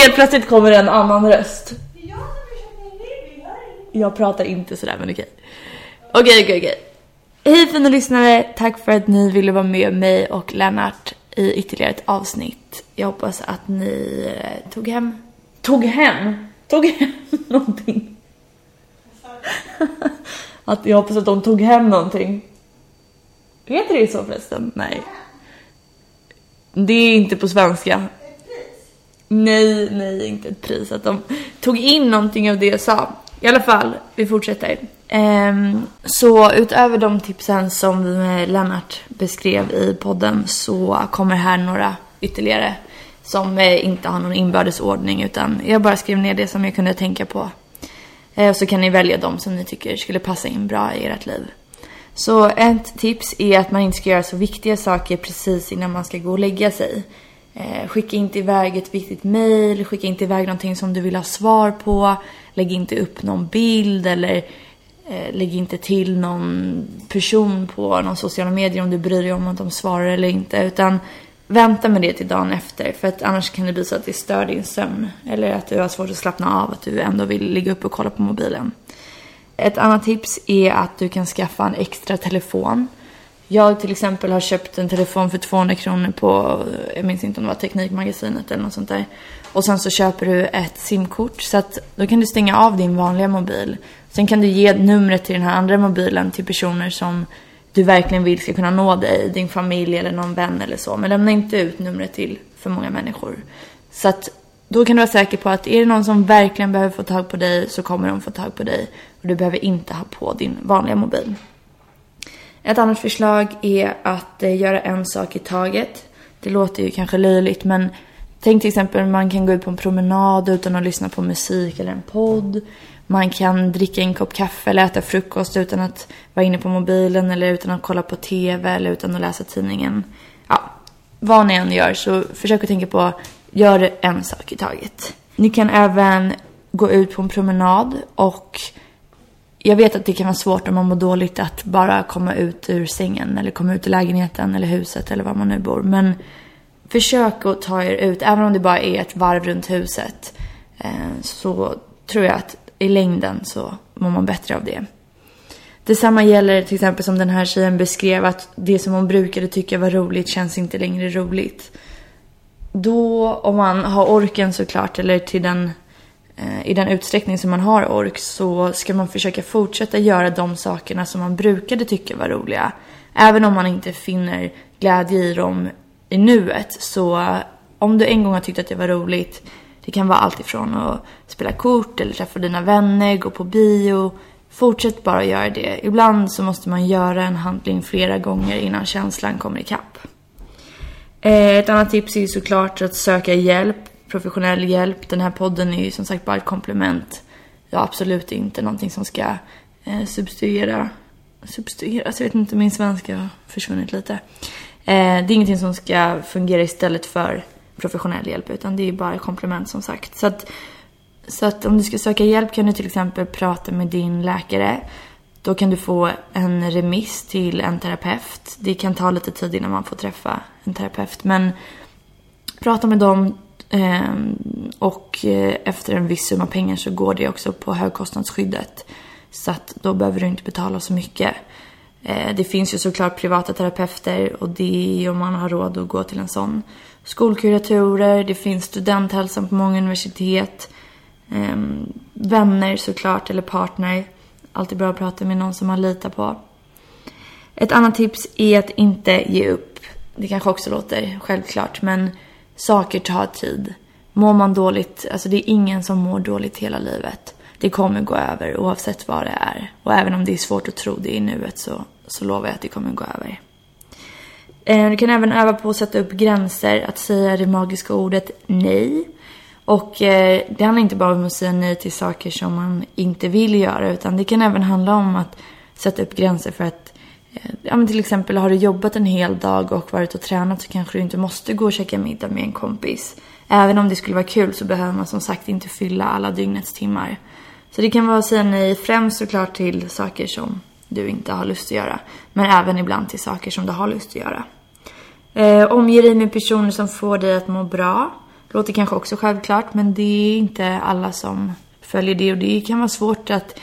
helt plötsligt kommer en annan röst. Jag pratar inte sådär men okej. Okej, okej, okej. Hej fina lyssnare! Tack för att ni ville vara med mig och Lennart i ytterligare ett avsnitt. Jag hoppas att ni eh, tog hem... Tog hem? Tog hem någonting. Att jag hoppas att de tog hem någonting. Heter det så förresten? Nej. Det är inte på svenska. Nej, nej, inte ett pris. Att de tog in någonting av det jag sa. I alla fall, vi fortsätter. Um, så utöver de tipsen som Lennart beskrev i podden så kommer här några ytterligare som eh, inte har någon inbördes ordning utan jag bara skrev ner det som jag kunde tänka på. Uh, och så kan ni välja de som ni tycker skulle passa in bra i ert liv. Så ett tips är att man inte ska göra så viktiga saker precis innan man ska gå och lägga sig. Eh, skicka inte iväg ett viktigt mail, skicka inte iväg någonting som du vill ha svar på. Lägg inte upp någon bild eller eh, lägg inte till någon person på någon sociala medier om du bryr dig om att de svarar eller inte. Utan vänta med det till dagen efter för att annars kan det bli så att det stör din sömn. Eller att du har svårt att slappna av, att du ändå vill ligga upp och kolla på mobilen. Ett annat tips är att du kan skaffa en extra telefon. Jag till exempel har köpt en telefon för 200 kronor på, jag minns inte om det var Teknikmagasinet eller något sånt där. Och sen så köper du ett simkort så att då kan du stänga av din vanliga mobil. Sen kan du ge numret till den här andra mobilen till personer som du verkligen vill ska kunna nå dig, din familj eller någon vän eller så. Men lämna inte ut numret till för många människor. Så att då kan du vara säker på att är det någon som verkligen behöver få tag på dig så kommer de få tag på dig. Och du behöver inte ha på din vanliga mobil. Ett annat förslag är att eh, göra en sak i taget. Det låter ju kanske löjligt men tänk till exempel man kan gå ut på en promenad utan att lyssna på musik eller en podd. Man kan dricka en kopp kaffe eller äta frukost utan att vara inne på mobilen eller utan att kolla på TV eller utan att läsa tidningen. Ja, vad ni än gör så försök att tänka på, gör en sak i taget. Ni kan även gå ut på en promenad och jag vet att det kan vara svårt om man mår dåligt att bara komma ut ur sängen eller komma ut ur lägenheten eller huset eller var man nu bor. Men försök att ta er ut, även om det bara är ett varv runt huset. Eh, så tror jag att i längden så mår man bättre av det. Detsamma gäller till exempel som den här tjejen beskrev att det som hon brukade tycka var roligt känns inte längre roligt. Då, om man har orken såklart, eller till den, Eh, i den utsträckning som man har ork, så ska man försöka fortsätta göra de sakerna som man brukade tycka var roliga. Även om man inte finner glädje i dem i nuet. Så om du en gång har tyckt att det var roligt, det kan vara allt ifrån att spela kort eller träffa dina vänner, gå på bio. Fortsätt bara att göra det. Ibland så måste man göra en handling flera gånger innan känslan kommer ikapp. Eh, ett annat tips är ju såklart att söka hjälp, professionell hjälp. Den här podden är ju som sagt bara ett komplement. Ja, absolut inte någonting som ska eh, substituera, substituera, alltså jag vet inte, min svenska har försvunnit lite. Eh, det är ingenting som ska fungera istället för professionell hjälp utan det är bara ett komplement som sagt. Så att, så att om du ska söka hjälp kan du till exempel prata med din läkare. Då kan du få en remiss till en terapeut. Det kan ta lite tid innan man får träffa en terapeut men prata med dem Ehm, och eh, efter en viss summa pengar så går det också på högkostnadsskyddet. Så att då behöver du inte betala så mycket. Eh, det finns ju såklart privata terapeuter och det är om man har råd att gå till en sån. Skolkuratorer, det finns studenthälsan på många universitet. Ehm, vänner såklart, eller partner. Alltid bra att prata med någon som man litar på. Ett annat tips är att inte ge upp. Det kanske också låter självklart, men saker tar tid. Mår man dåligt, alltså det är ingen som mår dåligt hela livet. Det kommer gå över oavsett vad det är. Och även om det är svårt att tro det i nuet så, så lovar jag att det kommer gå över. Eh, du kan även öva på att sätta upp gränser, att säga det magiska ordet nej. Och eh, det handlar inte bara om att säga nej till saker som man inte vill göra utan det kan även handla om att sätta upp gränser för att Eh, ja men till exempel har du jobbat en hel dag och varit och tränat så kanske du inte måste gå och käka middag med en kompis. Även om det skulle vara kul så behöver man som sagt inte fylla alla dygnets timmar. Så det kan vara att säga nej främst såklart till saker som du inte har lust att göra. Men även ibland till saker som du har lust att göra. Eh, omge dig med personer som får dig att må bra. Låter kanske också självklart men det är inte alla som följer det och det kan vara svårt att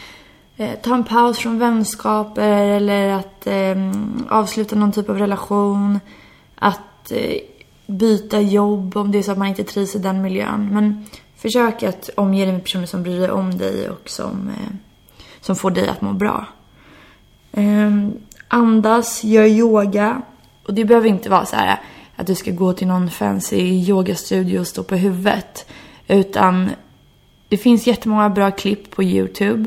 Eh, ta en paus från vänskaper eller att eh, avsluta någon typ av relation. Att eh, byta jobb om det är så att man inte trivs i den miljön. Men försök att omge dig med personer som bryr dig om dig och som, eh, som får dig att må bra. Ehm, andas, gör yoga. Och det behöver inte vara så här att du ska gå till någon fancy yogastudio och stå på huvudet. Utan det finns jättemånga bra klipp på YouTube.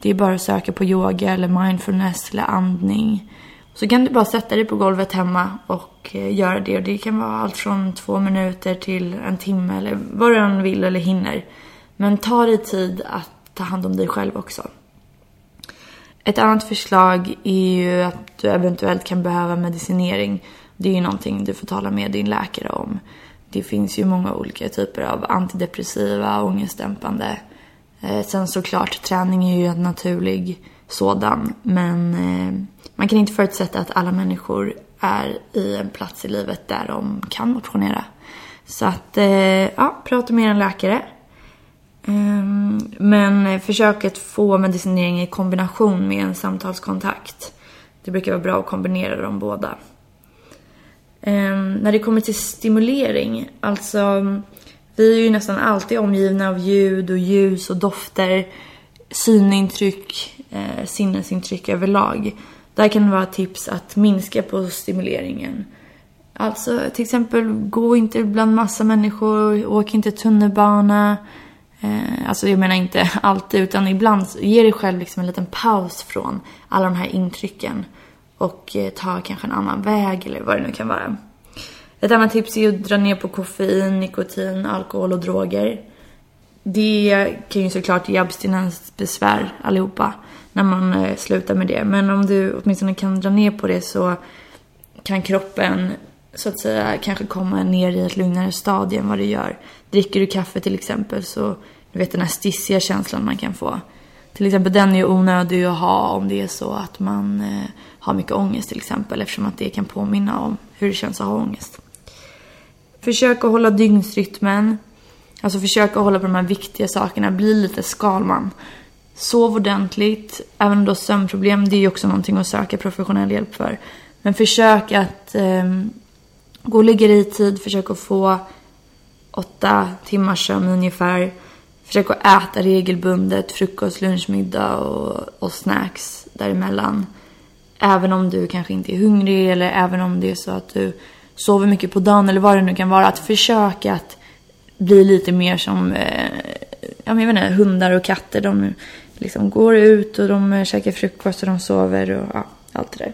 Det är bara att söka på yoga eller mindfulness eller andning. Så kan du bara sätta dig på golvet hemma och eh, göra det. Och det kan vara allt från två minuter till en timme eller vad du än vill eller hinner. Men ta dig tid att ta hand om dig själv också. Ett annat förslag är ju att du eventuellt kan behöva medicinering. Det är ju någonting du får tala med din läkare om. Det finns ju många olika typer av antidepressiva, ångestdämpande. Eh, sen såklart, träning är ju en naturlig sådan. Men eh, man kan inte förutsätta att alla människor är i en plats i livet där de kan motionera. Så att, eh, ja, prata med en läkare. Ehm, men försök att få medicinering i kombination med en samtalskontakt. Det brukar vara bra att kombinera de båda. Ehm, när det kommer till stimulering, alltså vi är ju nästan alltid omgivna av ljud och ljus och dofter, synintryck, eh, sinnesintryck överlag. Där kan det vara tips att minska på stimuleringen. Alltså till exempel, gå inte bland massa människor, åk inte tunnelbana. Eh, alltså jag menar inte alltid, utan ibland ge dig själv liksom en liten paus från alla de här intrycken. Och eh, ta kanske en annan väg eller vad det nu kan vara. Ett annat tips är att dra ner på koffein, nikotin, alkohol och droger. Det kan ju såklart ge abstinensbesvär allihopa när man eh, slutar med det. Men om du åtminstone kan dra ner på det så kan kroppen så att säga kanske komma ner i ett lugnare stadie än vad det gör. Dricker du kaffe till exempel så du vet den här stissiga känslan man kan få. Till exempel den är ju onödig att ha om det är så att man eh, har mycket ångest till exempel eftersom att det kan påminna om hur det känns att ha ångest. Försök att hålla dygnsrytmen. Alltså försök att hålla på de här viktiga sakerna. Bli lite skalman. Sov ordentligt. Även om du har sömnproblem, det är ju också någonting att söka professionell hjälp för. Men försök att eh, gå och lägga dig i tid. Försök att få åtta timmars sömn ungefär. Försök att äta regelbundet, frukost, lunch, middag och, och snacks däremellan. Även om du kanske inte är hungrig eller även om det är så att du sover mycket på dagen eller vad det nu kan vara. Att försöka att bli lite mer som eh, jag vet inte, hundar och katter. De liksom går ut och de eh, käkar frukost och de sover och ja, allt det där.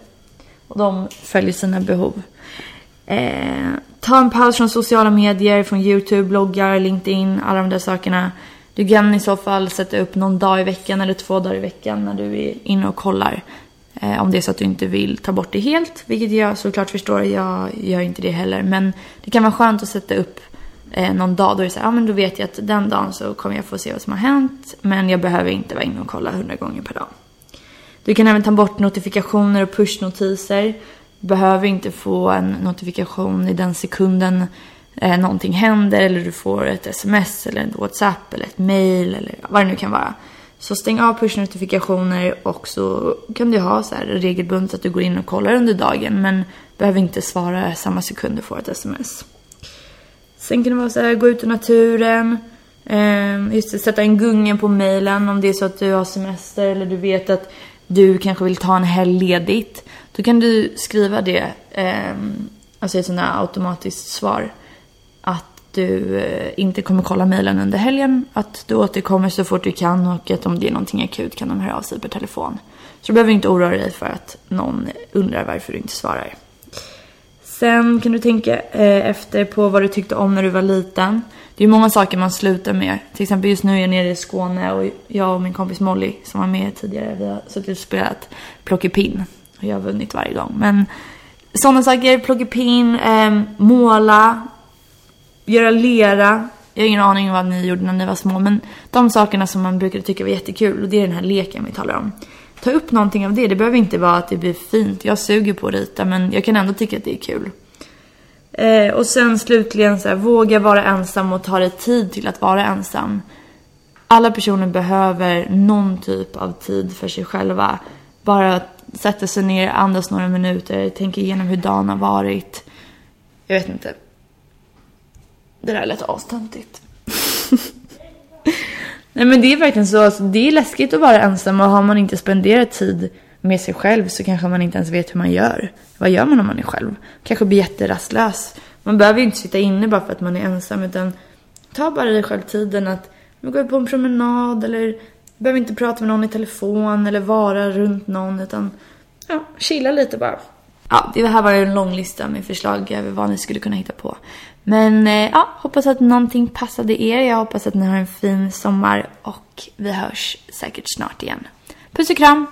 Och de följer sina behov. Eh, ta en paus från sociala medier, från YouTube, bloggar, LinkedIn, alla de där sakerna. Du kan i så fall sätta upp någon dag i veckan eller två dagar i veckan när du är inne och kollar. Eh, om det är så att du inte vill ta bort det helt, vilket jag såklart förstår. Jag gör inte det heller. Men det kan vara skönt att sätta upp eh, någon dag då är det så här, ja men då vet jag att den dagen så kommer jag få se vad som har hänt. Men jag behöver inte vara inne och kolla hundra gånger per dag. Du kan även ta bort notifikationer och pushnotiser. Du Behöver inte få en notifikation i den sekunden eh, någonting händer eller du får ett sms eller ett WhatsApp eller ett mail eller vad det nu kan vara. Så stäng av push-notifikationer och så kan du ha så här regelbundet att du går in och kollar under dagen men behöver inte svara samma sekund du får ett sms. Sen kan det vara så här, gå ut i naturen, ehm, just det, sätta en gunga på mailen om det är så att du har semester eller du vet att du kanske vill ta en helg ledigt. Då kan du skriva det, ehm, alltså i ett sånt här automatiskt svar. Du eh, inte kommer kolla mejlen under helgen, att du återkommer så fort du kan och att om det är någonting akut kan de höra av sig per telefon. Så du behöver inte oroa dig för att någon undrar varför du inte svarar. Sen kan du tänka eh, efter på vad du tyckte om när du var liten. Det är många saker man slutar med. Till exempel just nu är jag nere i Skåne och jag och min kompis Molly som var med tidigare, vi har suttit och spelat plockepinn. Och jag har vunnit varje gång. Men sådana saker, plockepinn, eh, måla, göra lera. Jag har ingen aning om vad ni gjorde när ni var små men de sakerna som man brukade tycka var jättekul och det är den här leken vi talar om. Ta upp någonting av det, det behöver inte vara att det blir fint. Jag suger på att rita men jag kan ändå tycka att det är kul. Eh, och sen slutligen så här, våga vara ensam och ta dig tid till att vara ensam. Alla personer behöver någon typ av tid för sig själva. Bara sätta sig ner, andas några minuter, tänka igenom hur dagen har varit. Jag vet inte. Det där lät astöntigt. Nej men det är verkligen så, alltså, det är läskigt att vara ensam och har man inte spenderat tid med sig själv så kanske man inte ens vet hur man gör. Vad gör man om man är själv? Kanske blir jätterastlös. Man behöver ju inte sitta inne bara för att man är ensam utan ta bara dig själv tiden att gå ut på en promenad eller behöver inte prata med någon i telefon eller vara runt någon utan ja, chilla lite bara. Ja, det här var ju en lång lista med förslag över vad ni skulle kunna hitta på. Men eh, ja, hoppas att någonting passade er. Jag hoppas att ni har en fin sommar och vi hörs säkert snart igen. Puss och kram!